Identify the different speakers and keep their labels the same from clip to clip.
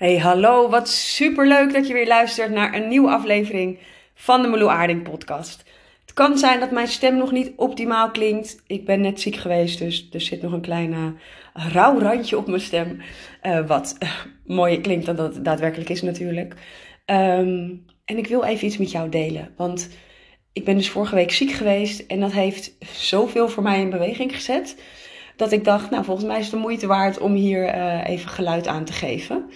Speaker 1: Hey, hallo. Wat superleuk dat je weer luistert naar een nieuwe aflevering van de Meloe Aarding podcast. Het kan zijn dat mijn stem nog niet optimaal klinkt. Ik ben net ziek geweest, dus er zit nog een klein rauw randje op mijn stem. Uh, wat uh, mooier klinkt dan dat het daadwerkelijk is natuurlijk. Um, en ik wil even iets met jou delen, want ik ben dus vorige week ziek geweest en dat heeft zoveel voor mij in beweging gezet. Dat ik dacht, nou volgens mij is het de moeite waard om hier even geluid aan te geven.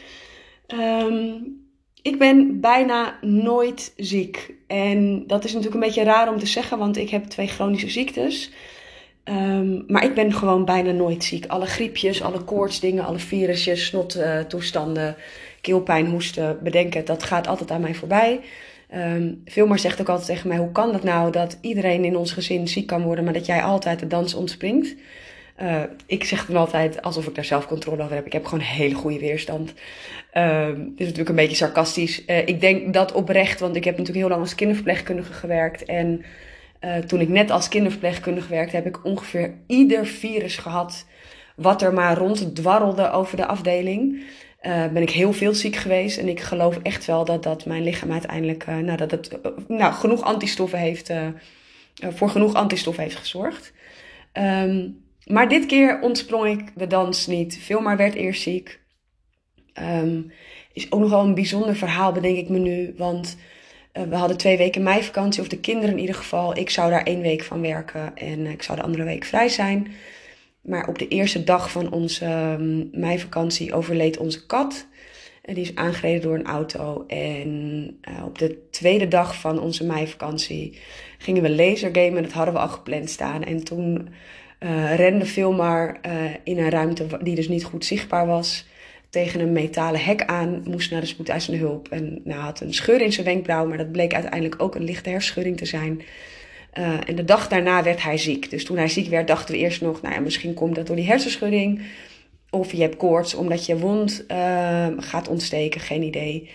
Speaker 1: Um, ik ben bijna nooit ziek. En dat is natuurlijk een beetje raar om te zeggen, want ik heb twee chronische ziektes. Um, maar ik ben gewoon bijna nooit ziek. Alle griepjes, alle koortsdingen, alle virusjes, snottoestanden, keelpijn, hoesten, bedenken, dat gaat altijd aan mij voorbij. Um, zegt ook altijd tegen mij: hoe kan dat nou dat iedereen in ons gezin ziek kan worden, maar dat jij altijd de dans ontspringt? Uh, ik zeg dan altijd alsof ik daar zelf controle over heb. Ik heb gewoon hele goede weerstand. Uh, dit is natuurlijk een beetje sarcastisch. Uh, ik denk dat oprecht, want ik heb natuurlijk heel lang als kinderverpleegkundige gewerkt. En uh, toen ik net als kinderverpleegkundige werkte, heb ik ongeveer ieder virus gehad wat er maar ronddwarrelde over de afdeling. ben ik heel veel ziek geweest. En ik geloof echt wel dat, dat mijn lichaam uiteindelijk nou, dat het, nou, genoeg antistoffen heeft, voor genoeg antistoffen heeft gezorgd. Um, maar dit keer ontsprong ik de dans niet. Vilmar werd eerst ziek. Um, is ook nogal een bijzonder verhaal, bedenk ik me nu. Want uh, we hadden twee weken meivakantie, of de kinderen in ieder geval. Ik zou daar één week van werken en ik zou de andere week vrij zijn. Maar op de eerste dag van onze um, meivakantie overleed onze kat. En die is aangereden door een auto. En uh, op de tweede dag van onze meivakantie gingen we lasergamen. Dat hadden we al gepland staan. En toen uh, rende Filmar uh, in een ruimte die dus niet goed zichtbaar was. Tegen een metalen hek aan, moest naar de spoedeisende hulp. En nou, had een scheur in zijn wenkbrauw, maar dat bleek uiteindelijk ook een lichte hersenschudding te zijn. Uh, en de dag daarna werd hij ziek. Dus toen hij ziek werd, dachten we eerst nog, nou ja, misschien komt dat door die hersenschudding. Of je hebt koorts omdat je wond gaat ontsteken, geen idee.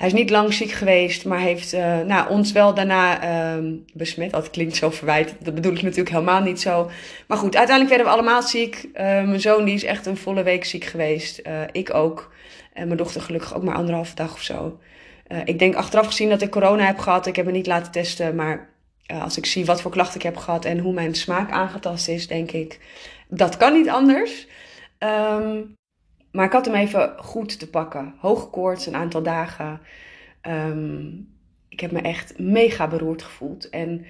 Speaker 1: Hij is niet lang ziek geweest, maar heeft uh, nou, ons wel daarna uh, besmet. Dat klinkt zo verwijt, dat bedoel ik natuurlijk helemaal niet zo. Maar goed, uiteindelijk werden we allemaal ziek. Uh, mijn zoon die is echt een volle week ziek geweest. Eh, ik ook. En mijn dochter gelukkig ook maar anderhalve dag of zo. ik denk achteraf gezien dat ik corona heb gehad. Ik heb me niet laten testen, maar als ik zie wat voor klachten ik heb gehad en hoe mijn smaak aangetast is, denk ik, dat kan niet anders. Um, maar ik had hem even goed te pakken. Hoge koorts, een aantal dagen. Um, ik heb me echt mega beroerd gevoeld. En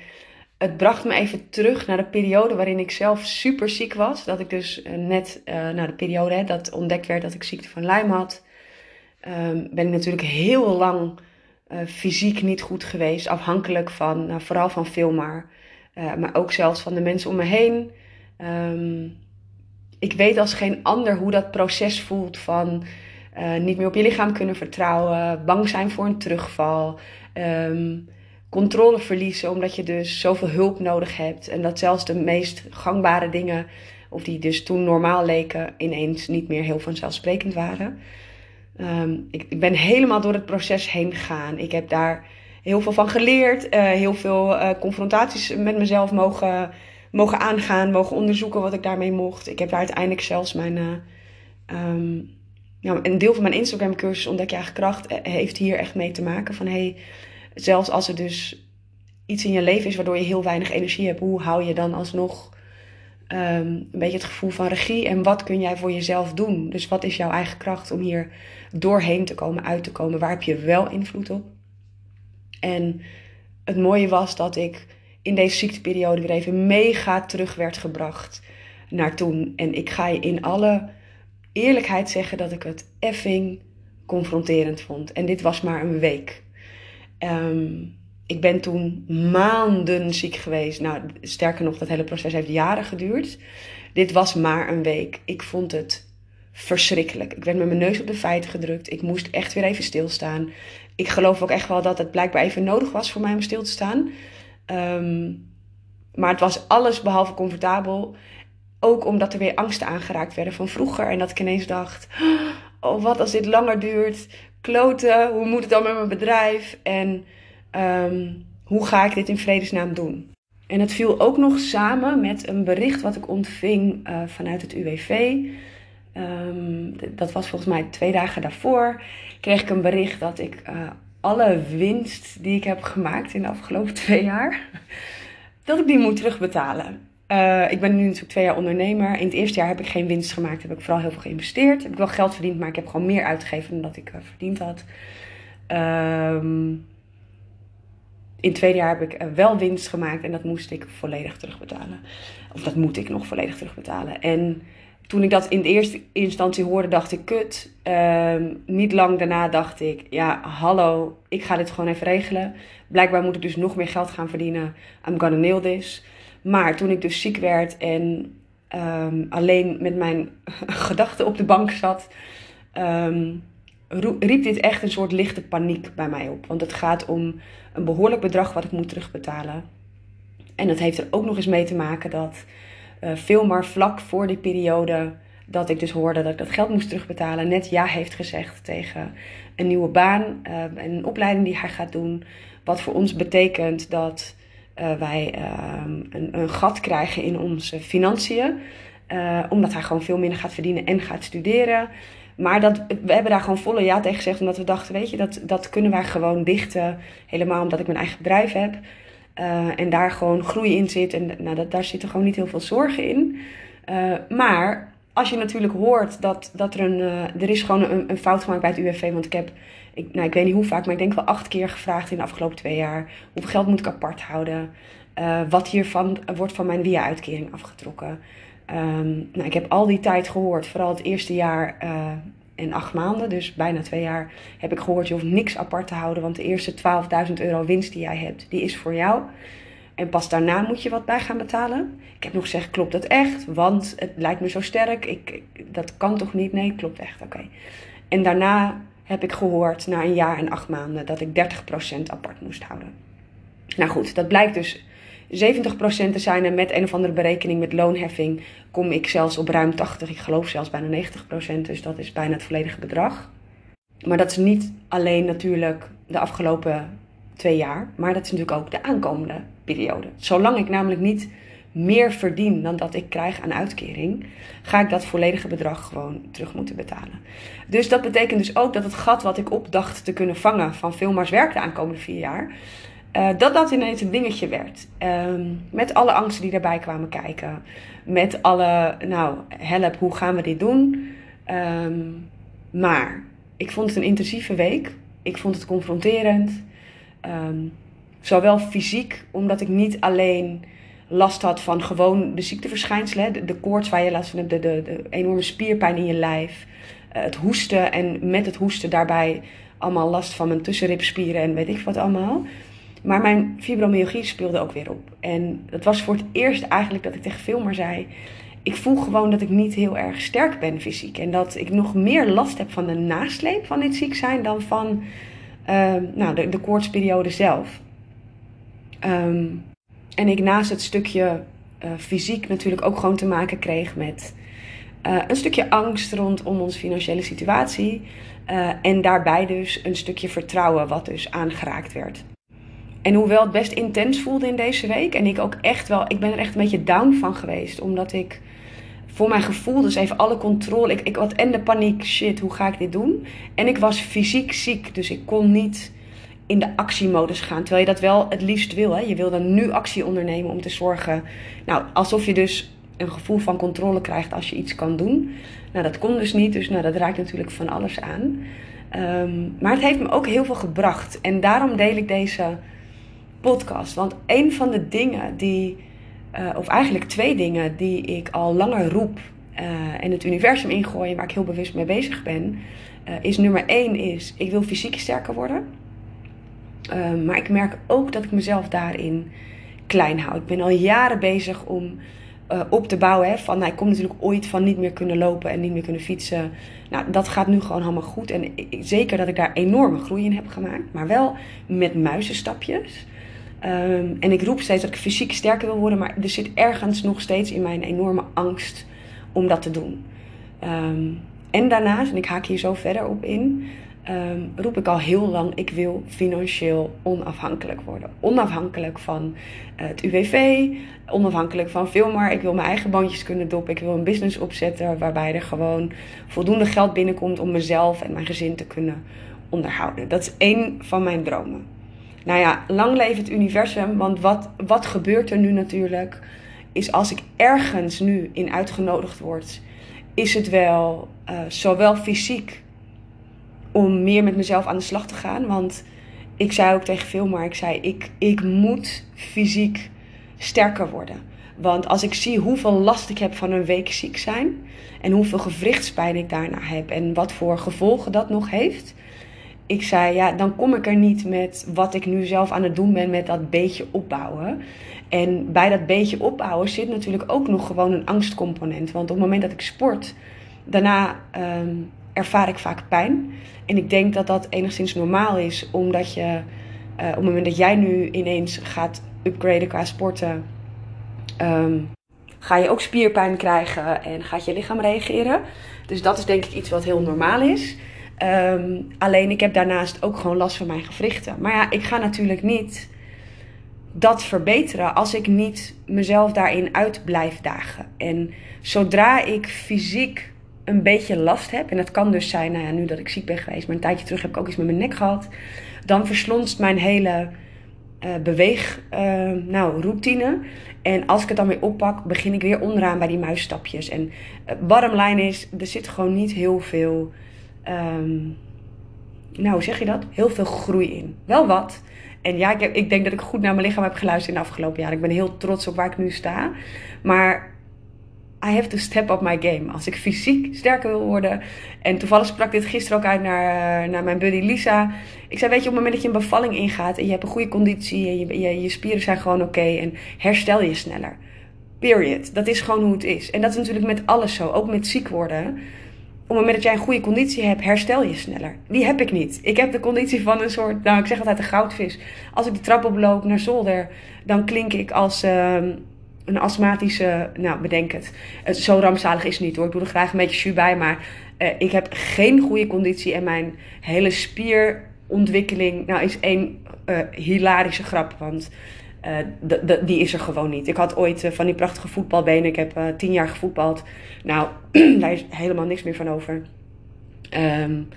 Speaker 1: het bracht me even terug naar de periode waarin ik zelf super ziek was. Dat ik dus uh, net uh, naar de periode dat ontdekt werd dat ik ziekte van Lyme had. Um, ben ik natuurlijk heel lang uh, fysiek niet goed geweest. Afhankelijk van, nou, vooral van Filmar. maar ook zelfs van de mensen om me heen. Um, ik weet als geen ander hoe dat proces voelt van uh, niet meer op je lichaam kunnen vertrouwen, bang zijn voor een terugval, um, controle verliezen omdat je dus zoveel hulp nodig hebt en dat zelfs de meest gangbare dingen, of die dus toen normaal leken, ineens niet meer heel vanzelfsprekend waren. Um, ik, ik, ben helemaal door het proces heen gegaan. Ik heb daar heel veel van geleerd, uh, heel veel uh, confrontaties met mezelf mogen mogen aangaan, mogen onderzoeken wat ik daarmee mocht. Ik heb daar uiteindelijk zelfs mijn. Uh, nou, een deel van mijn Instagram-cursus Ontdek je eigen kracht eh, heeft hier echt mee te maken. Van hey, zelfs als er dus iets in je leven is waardoor je heel weinig energie hebt, hoe hou je dan alsnog um, een beetje het gevoel van regie en wat kun jij voor jezelf doen? Dus wat is jouw eigen kracht om hier doorheen te komen, uit te komen? Waar heb je wel invloed op? En het mooie was dat ik in deze ziekteperiode weer even mega terug werd gebracht naar toen. En ik ga je in alle eerlijkheid zeggen dat ik het effing confronterend vond. En dit was maar een week. Um, ik ben toen maanden ziek geweest. Nou, sterker nog, dat hele proces heeft jaren geduurd. Dit was maar een week. Ik vond het verschrikkelijk. Ik werd met mijn neus op de feiten gedrukt. Ik moest echt weer even stilstaan. Ik geloof ook echt wel dat het blijkbaar even nodig was voor mij om stil te staan. Um, maar het was alles behalve comfortabel. Ook omdat er weer angsten aangeraakt werden van vroeger. En dat ik ineens dacht: Oh, wat als dit langer duurt? Kloten, hoe moet het dan met mijn bedrijf? En um, hoe ga ik dit in vredesnaam doen? En het viel ook nog samen met een bericht wat ik ontving uh, vanuit het UWV. Ehm, dat was volgens mij twee dagen daarvoor. Kreeg ik een bericht dat ik uh, alle winst die ik heb gemaakt in de afgelopen twee jaar, dat ik die moet terugbetalen. Uh, ik ben nu natuurlijk twee jaar ondernemer. In het eerste jaar heb ik geen winst gemaakt. Heb ik vooral heel veel geïnvesteerd. Heb ik wel geld verdiend, maar ik heb gewoon meer uitgegeven dan dat ik uh, verdiend had. Um, in het tweede jaar heb ik wel winst gemaakt en dat moest ik volledig terugbetalen. Of dat moet ik nog volledig terugbetalen. En toen ik dat in de eerste instantie hoorde, dacht ik, kut. Um, niet lang daarna dacht ik, ja, hallo, ik ga dit gewoon even regelen. Blijkbaar moet ik dus nog meer geld gaan verdienen. I'm gonna nail this. Maar toen ik dus ziek werd en um, alleen met mijn gedachten op de bank zat, um, riep dit echt een soort lichte paniek bij mij op. Want het gaat om een behoorlijk bedrag wat ik moet terugbetalen. En dat heeft er ook nog eens mee te maken dat uh, veel maar vlak voor die periode dat ik dus hoorde dat ik dat geld moest terugbetalen, net ja heeft gezegd tegen een nieuwe baan uh, en een opleiding die hij gaat doen. Wat voor ons betekent dat uh, wij ehm, een, een, gat krijgen in onze financiën. omdat hij gewoon veel minder gaat verdienen en gaat studeren. Maar dat, we hebben daar gewoon volle ja tegen gezegd. Omdat we dachten, weet je, dat, dat kunnen wij gewoon dichten. Helemaal omdat ik mijn eigen bedrijf heb. Uh, en daar gewoon groei in zit. En nou, dat, daar zitten gewoon niet heel veel zorgen in. Uh, maar als je natuurlijk hoort dat, dat er een... Uh, er is gewoon een, een, fout gemaakt bij het UWV. Want ik heb, ik, nou, ik weet niet hoe vaak, maar ik denk wel acht keer gevraagd in de afgelopen twee jaar. Hoeveel geld moet ik apart houden? wat hiervan wordt van mijn via-uitkering afgetrokken? Um, nou, ik heb al die tijd gehoord, vooral het eerste jaar en acht maanden, dus bijna twee jaar, heb ik gehoord: je hoeft niks apart te houden, want de eerste 12.000 euro winst die jij hebt, die is voor jou. En pas daarna moet je wat bij gaan betalen. Ik heb nog gezegd: klopt dat echt? Want het lijkt me zo sterk. Ik, dat kan toch niet? Nee, klopt echt. Oké. En daarna heb ik gehoord, na een jaar en acht maanden, dat ik 30% apart moest houden. Nou goed, dat blijkt dus 70% te zijn en met een of andere berekening met loonheffing kom ik zelfs op ruim 80. Ik geloof zelfs bijna 90%, dus dat is bijna het volledige bedrag. Maar dat is niet alleen natuurlijk de afgelopen twee jaar, maar dat is natuurlijk ook de aankomende periode. Zolang ik namelijk niet meer verdien dan dat ik krijg aan uitkering, ga ik dat volledige bedrag gewoon terug moeten betalen. Dus dat betekent dus ook dat het gat wat ik opdacht te kunnen vangen van maar werk de aankomende vier jaar, uh, dat dat ineens een dingetje werd. Um, met alle angsten die daarbij kwamen kijken. Met alle, nou, help, hoe gaan we dit doen? Um, maar ik vond het een intensieve week. Ik vond het confronterend. Um, zowel fysiek, omdat ik niet alleen last had van gewoon de ziekteverschijnselen. De, koorts waar je last van hebt, de, de, de enorme spierpijn in je lijf. Uh, het hoesten en met het hoesten daarbij allemaal last van mijn tussenribspieren en weet ik wat allemaal. Maar mijn fibromyalgie speelde ook weer op. En dat was voor het eerst eigenlijk dat ik tegen Filmer zei... Ik voel gewoon dat ik niet heel erg sterk ben fysiek. En dat ik nog meer last heb van de nasleep van dit ziek zijn... dan van uh, nou, de, de koortsperiode zelf. Um, en ik naast het stukje uh, fysiek natuurlijk ook gewoon te maken kreeg met... Uh, een stukje angst rondom onze financiële situatie. En daarbij dus een stukje vertrouwen wat dus aangeraakt werd. En hoewel het best intens voelde in deze week. En ik ook echt wel, ik ben er echt een beetje down van geweest. Omdat ik voor mijn gevoel dus even alle controle. Ik, ik had en de paniek, shit, hoe ga ik dit doen? En ik was fysiek ziek, dus ik kon niet in de actiemodus gaan. Terwijl je dat wel het liefst wil. Hè? Je wil dan nu actie ondernemen om te zorgen. Nou, alsof je dus een gevoel van controle krijgt als je iets kan doen. Nou, dat kon dus niet. Dus nou, dat raakt natuurlijk van alles aan. Um, maar het heeft me ook heel veel gebracht. En daarom deel ik deze podcast. Want een van de dingen die, uh, of eigenlijk twee dingen die ik al langer roep en het universum ingooien, waar ik heel bewust mee bezig ben, uh, is nummer één is, ik wil fysiek sterker worden. maar ik merk ook dat ik mezelf daarin klein hou. Ik ben al jaren bezig om op te bouwen. Hè, van, nou, ik kom natuurlijk ooit van niet meer kunnen lopen en niet meer kunnen fietsen. Nou, dat gaat nu gewoon allemaal goed. En zeker dat ik daar enorme groei in heb gemaakt. Maar wel met muizenstapjes. Um, en ik roep steeds dat ik fysiek sterker wil worden, maar er zit ergens nog steeds in mijn enorme angst om dat te doen. Um, en daarnaast, en ik haak hier zo verder op in, ehm, roep ik al heel lang: ik wil financieel onafhankelijk worden. Onafhankelijk van eh, het UWV, onafhankelijk van meer. Ik wil mijn eigen bandjes kunnen doppen. Ik wil een business opzetten waarbij er gewoon voldoende geld binnenkomt om mezelf en mijn gezin te kunnen onderhouden. Dat is één van mijn dromen. Nou ja, lang leven het universum. Want wat, wat gebeurt er nu natuurlijk? Is als ik ergens nu in uitgenodigd word, is het wel uh, zowel fysiek om meer met mezelf aan de slag te gaan. Want ik zei ook tegen veel, maar ik zei: ik, ik moet fysiek sterker worden. Want als ik zie hoeveel last ik heb van een week ziek zijn en hoeveel gewrichtspijn ik daarna heb en wat voor gevolgen dat nog heeft, ik zei, ja, dan kom ik er niet met wat ik nu zelf aan het doen ben met dat beetje opbouwen. En bij dat beetje opbouwen zit natuurlijk ook nog gewoon een angstcomponent. Want op het moment dat ik sport, daarna ehm, ervaar ik vaak pijn. En ik denk dat dat enigszins normaal is, omdat je uh, op het moment dat jij nu ineens gaat upgraden qua sporten, ehm, ga je ook spierpijn krijgen en gaat je lichaam reageren. Dus dat is denk ik iets wat heel normaal is. Um, alleen ik heb daarnaast ook gewoon last van mijn gewrichten. Maar ja, ik ga natuurlijk niet dat verbeteren als ik niet mezelf daarin uit blijf dagen. En zodra ik fysiek een beetje last heb, en dat kan dus zijn, nou ja, nu dat ik ziek ben geweest, maar een tijdje terug heb ik ook iets met mijn nek gehad, dan verslonst mijn hele uh, beweeg, uh, nou, routine. En als ik het dan weer oppak, begin ik weer onderaan bij die muisstapjes. En uh, line is, er zit gewoon niet heel veel um, nou, hoe zeg je dat? Heel veel groei in. Wel wat. En ja, ik, heb, ik denk dat ik goed naar mijn lichaam heb geluisterd in de afgelopen jaar. Ik ben heel trots op waar ik nu sta. Maar I have to step up my game. Als ik fysiek sterker wil worden. En toevallig sprak dit gisteren ook uit naar, naar mijn buddy Lisa. Ik zei, weet je, op het moment dat je een bevalling ingaat en je hebt een goede conditie en je, je, spieren zijn gewoon oké en herstel je sneller. Period. Dat is gewoon hoe het is. En dat is natuurlijk met alles zo. Ook met ziek worden op het moment dat jij een goede conditie hebt, herstel je sneller. Die heb ik niet. Ik heb de conditie van een soort, nou ik zeg altijd een goudvis. Als ik de trap oploop naar zolder, dan klink ik als uh, een astmatische, nou bedenk het. Zo rampzalig is het niet hoor. Ik doe er graag een beetje jus bij, maar uh, ik heb geen goede conditie en mijn hele spierontwikkeling, nou is één uh, hilarische grap. Want uh, die is er gewoon niet. Ik had ooit uh, van die prachtige voetbalbenen. Ik heb uh, tien jaar gevoetbald. Nou, daar is helemaal niks meer van over. Um,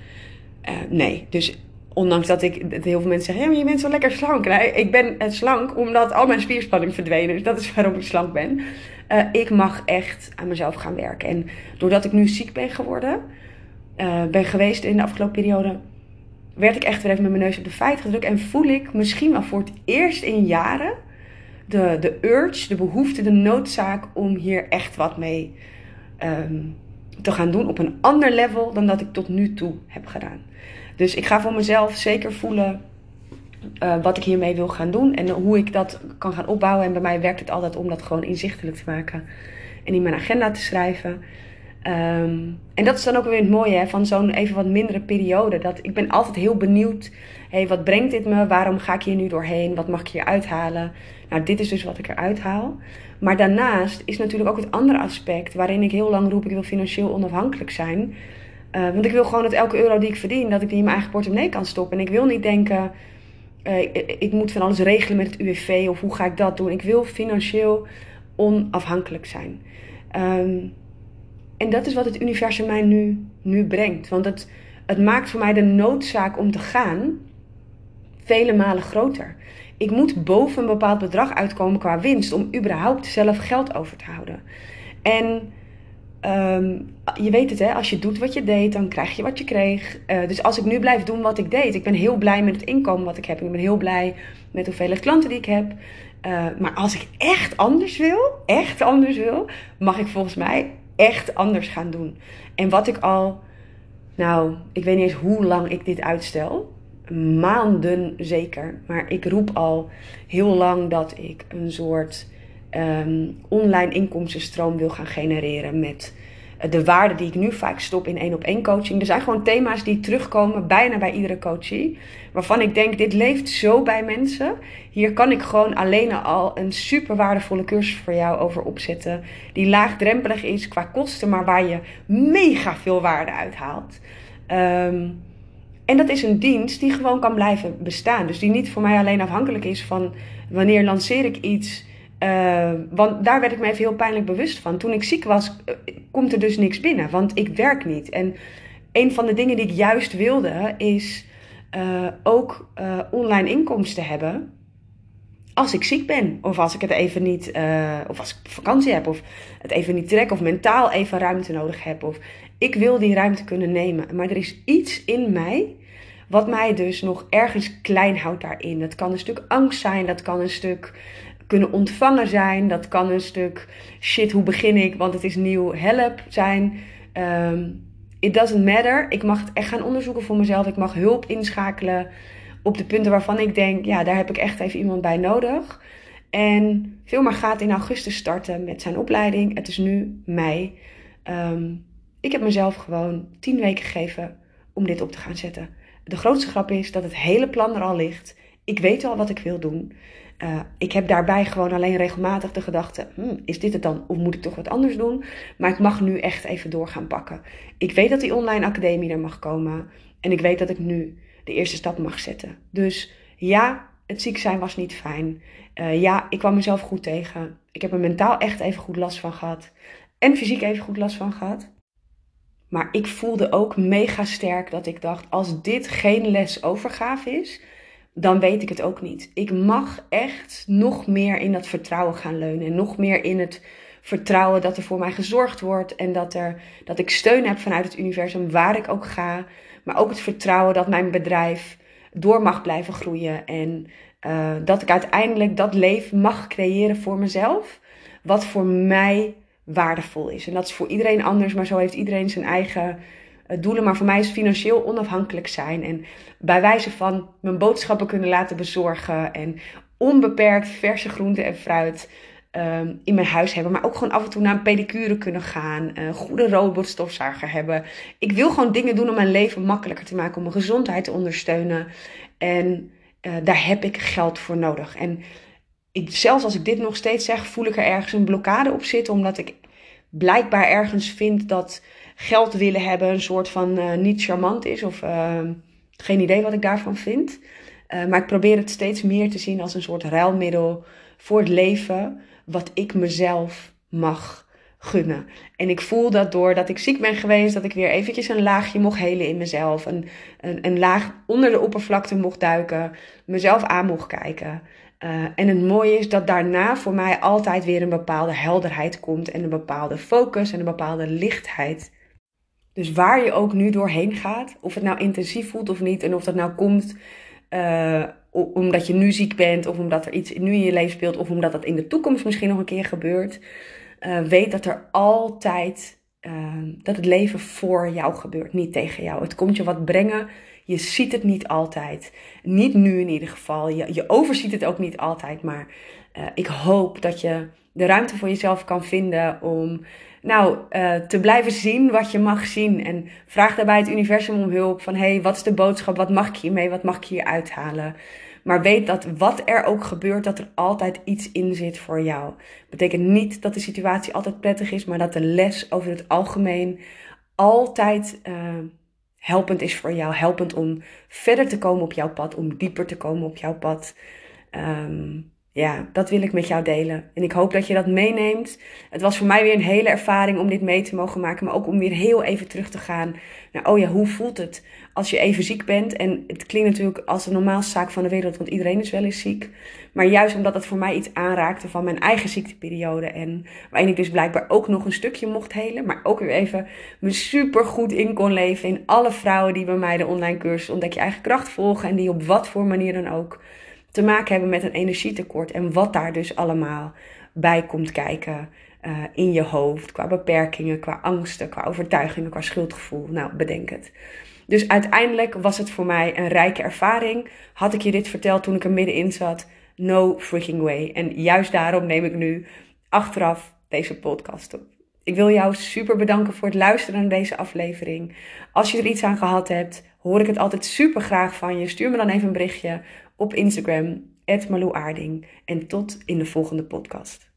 Speaker 1: nee, dus ondanks dat ik heel veel mensen zeggen: ja, je bent zo lekker slank. Nee, ik ben slank omdat al mijn spierspanning verdwenen. Dus dat is waarom ik slank ben. ik mag echt aan mezelf gaan werken. En doordat ik nu ziek ben geworden, ben geweest in de afgelopen periode werd ik echt weer even met mijn neus op de feit gedrukt. En voel ik misschien wel voor het eerst in jaren de, de urge, de behoefte, de noodzaak om hier echt wat mee um, te gaan doen. Op een ander level dan dat ik tot nu toe heb gedaan. Dus ik ga voor mezelf zeker voelen uh, wat ik hiermee wil gaan doen. En hoe ik dat kan gaan opbouwen. En bij mij werkt het altijd om dat gewoon inzichtelijk te maken. En in mijn agenda te schrijven. Um, en dat is dan ook weer het mooie hè, van zo'n even wat mindere periode. Dat ik ben altijd heel benieuwd. hey, wat brengt dit me? Waarom ga ik hier nu doorheen? Wat mag ik hier uithalen? Nou, dit is dus wat ik eruit haal. Maar daarnaast is natuurlijk ook het andere aspect waarin ik heel lang roep: ik wil financieel onafhankelijk zijn. Uh, want ik wil gewoon dat elke euro die ik verdien, dat ik die in mijn eigen portemonnee kan stoppen. En ik wil niet denken, ik, ik, moet van alles regelen met het UWV of hoe ga ik dat doen. Ik wil financieel onafhankelijk zijn. Um, en dat is wat het universum mij nu, nu brengt. Want het, het maakt voor mij de noodzaak om te gaan vele malen groter. Ik moet boven een bepaald bedrag uitkomen qua winst om überhaupt zelf geld over te houden. En um, je weet het, hè, als je doet wat je deed, dan krijg je wat je kreeg. Uh, dus als ik nu blijf doen wat ik deed, ik ben heel blij met het inkomen wat ik heb. Ik ben heel blij met hoeveel klanten die ik heb. Uh, maar als ik echt anders wil, echt anders wil, mag ik volgens mij echt anders gaan doen. En wat ik al, nou, ik weet niet eens hoe lang ik dit uitstel. Maanden zeker. Maar ik roep al heel lang dat ik een soort um, online inkomstenstroom wil gaan genereren met de waarde die ik nu vaak stop in één op één coaching. Er zijn gewoon thema's die terugkomen bijna bij iedere coachie. Waarvan ik denk, dit leeft zo bij mensen. Hier kan ik gewoon alleen al een super waardevolle cursus voor jou over opzetten. Die laagdrempelig is qua kosten, maar waar je mega veel waarde uit haalt. Um, En dat is een dienst die gewoon kan blijven bestaan. Dus die niet voor mij alleen afhankelijk is van wanneer lanceer ik iets. Uh, want daar werd ik me even heel pijnlijk bewust van. Toen ik ziek was, uh, komt er dus niks binnen. Want ik werk niet. En een van de dingen die ik juist wilde, is uh, ook online inkomsten hebben. Als ik ziek ben, of als ik het even niet, of als ik vakantie heb, of het even niet trek, of mentaal even ruimte nodig heb. Of ik wil die ruimte kunnen nemen. Maar er is iets in mij wat mij dus nog ergens klein houdt daarin. Dat kan een stuk angst zijn, dat kan een stuk kunnen ontvangen zijn, dat kan een stuk shit, hoe begin ik, want het is nieuw, help zijn. Um, it doesn't matter. Ik mag het echt gaan onderzoeken voor mezelf. Ik mag hulp inschakelen op de punten waarvan ik denk, ja, daar heb ik echt even iemand bij nodig. En Filmar gaat in augustus starten met zijn opleiding. Het is nu mei. Um, ik heb mezelf gewoon tien weken gegeven om dit op te gaan zetten. De grootste grap is dat het hele plan er al ligt. Ik weet al wat ik wil doen. Uh, ik heb daarbij gewoon alleen regelmatig de gedachte: hm, is dit het dan? Of moet ik toch wat anders doen? Maar ik mag nu echt even door gaan pakken. Ik weet dat die online academie er mag komen. En ik weet dat ik nu de eerste stap mag zetten. Dus ja, het ziek zijn was niet fijn. Uh, ja, ik kwam mezelf goed tegen. Ik heb er mentaal echt even goed last van gehad. En fysiek even goed last van gehad. Maar ik voelde ook mega sterk dat ik dacht: als dit geen les overgave is, dan weet ik het ook niet. Ik mag echt nog meer in dat vertrouwen gaan leunen. En nog meer in het vertrouwen dat er voor mij gezorgd wordt. En dat, er, dat ik steun heb vanuit het universum waar ik ook ga. Maar ook het vertrouwen dat mijn bedrijf door mag blijven groeien. En uh, dat ik uiteindelijk dat leven mag creëren voor mezelf. Wat voor mij waardevol is. En dat is voor iedereen anders, maar zo heeft iedereen zijn eigen doelen. Maar voor mij is financieel onafhankelijk zijn. En bij wijze van mijn boodschappen kunnen laten bezorgen. En onbeperkt verse groenten en fruit um, in mijn huis hebben. Maar ook gewoon af en toe naar een pedicure kunnen gaan. Een goede robotstofzuiger hebben. Ik wil gewoon dingen doen om mijn leven makkelijker te maken. Om mijn gezondheid te ondersteunen. En uh, daar heb ik geld voor nodig. En ik, zelfs als ik dit nog steeds zeg, voel ik er ergens een blokkade op zitten. Omdat ik blijkbaar ergens vind dat geld willen hebben een soort van uh, niet charmant is. Of uh, geen idee wat ik daarvan vind. Uh, maar ik probeer het steeds meer te zien als een soort ruilmiddel voor het leven. Wat ik mezelf mag gunnen. En ik voel dat doordat ik ziek ben geweest, dat ik weer eventjes een laagje mocht helen in mezelf. Een, een, een laag onder de oppervlakte mocht duiken. Mezelf aan mocht kijken. Uh, en het mooie is dat daarna voor mij altijd weer een bepaalde helderheid komt en een bepaalde focus en een bepaalde lichtheid. Dus waar je ook nu doorheen gaat, of het nou intensief voelt of niet, en of dat nou komt uh, omdat je nu ziek bent, of omdat er iets nu in je leven speelt, of omdat dat in de toekomst misschien nog een keer gebeurt, uh, weet dat er altijd, dat het leven voor jou gebeurt, niet tegen jou. Het komt je wat brengen je ziet het niet altijd. Niet nu in ieder geval. Je, je overziet het ook niet altijd. Maar ik hoop dat je de ruimte voor jezelf kan vinden om nou, uh, te blijven zien wat je mag zien. En vraag daarbij het universum om hulp. Van hé, hey, wat is de boodschap? Wat mag ik hiermee? Wat mag ik hier uithalen? Maar weet dat wat er ook gebeurt, dat er altijd iets in zit voor jou. Betekent niet dat de situatie altijd prettig is, maar dat de les over het algemeen altijd uh, helpend is voor jou. Helpend om verder te komen op jouw pad, om dieper te komen op jouw pad. Um, ja, dat wil ik met jou delen. En ik hoop dat je dat meeneemt. Het was voor mij weer een hele ervaring om dit mee te mogen maken. Maar ook om weer heel even terug te gaan naar, oh ja, hoe voelt het als je even ziek bent? En het klinkt natuurlijk als de normaalste zaak van de wereld, want iedereen is wel eens ziek. Maar juist omdat het voor mij iets aanraakte van mijn eigen ziekteperiode. En waarin ik dus blijkbaar ook nog een stukje mocht helen. Maar ook weer even me super goed in kon leven in alle vrouwen die bij mij de online cursus Ontdek je eigen kracht volgen. En die op wat voor manier dan ook te maken hebben met een energietekort. En wat daar dus allemaal bij komt kijken uh, in je hoofd. Qua beperkingen, qua angsten, qua overtuigingen, qua schuldgevoel. Nou, bedenk het. Dus uiteindelijk was het voor mij een rijke ervaring. Had ik je dit verteld toen ik er middenin zat? No freaking way. En juist daarom neem ik nu achteraf deze podcast op. Ik wil jou super bedanken voor het luisteren naar deze aflevering. Als je er iets aan gehad hebt, hoor ik het altijd super graag van je. Stuur me dan even een berichtje op Instagram, Aarding. En tot in de volgende podcast.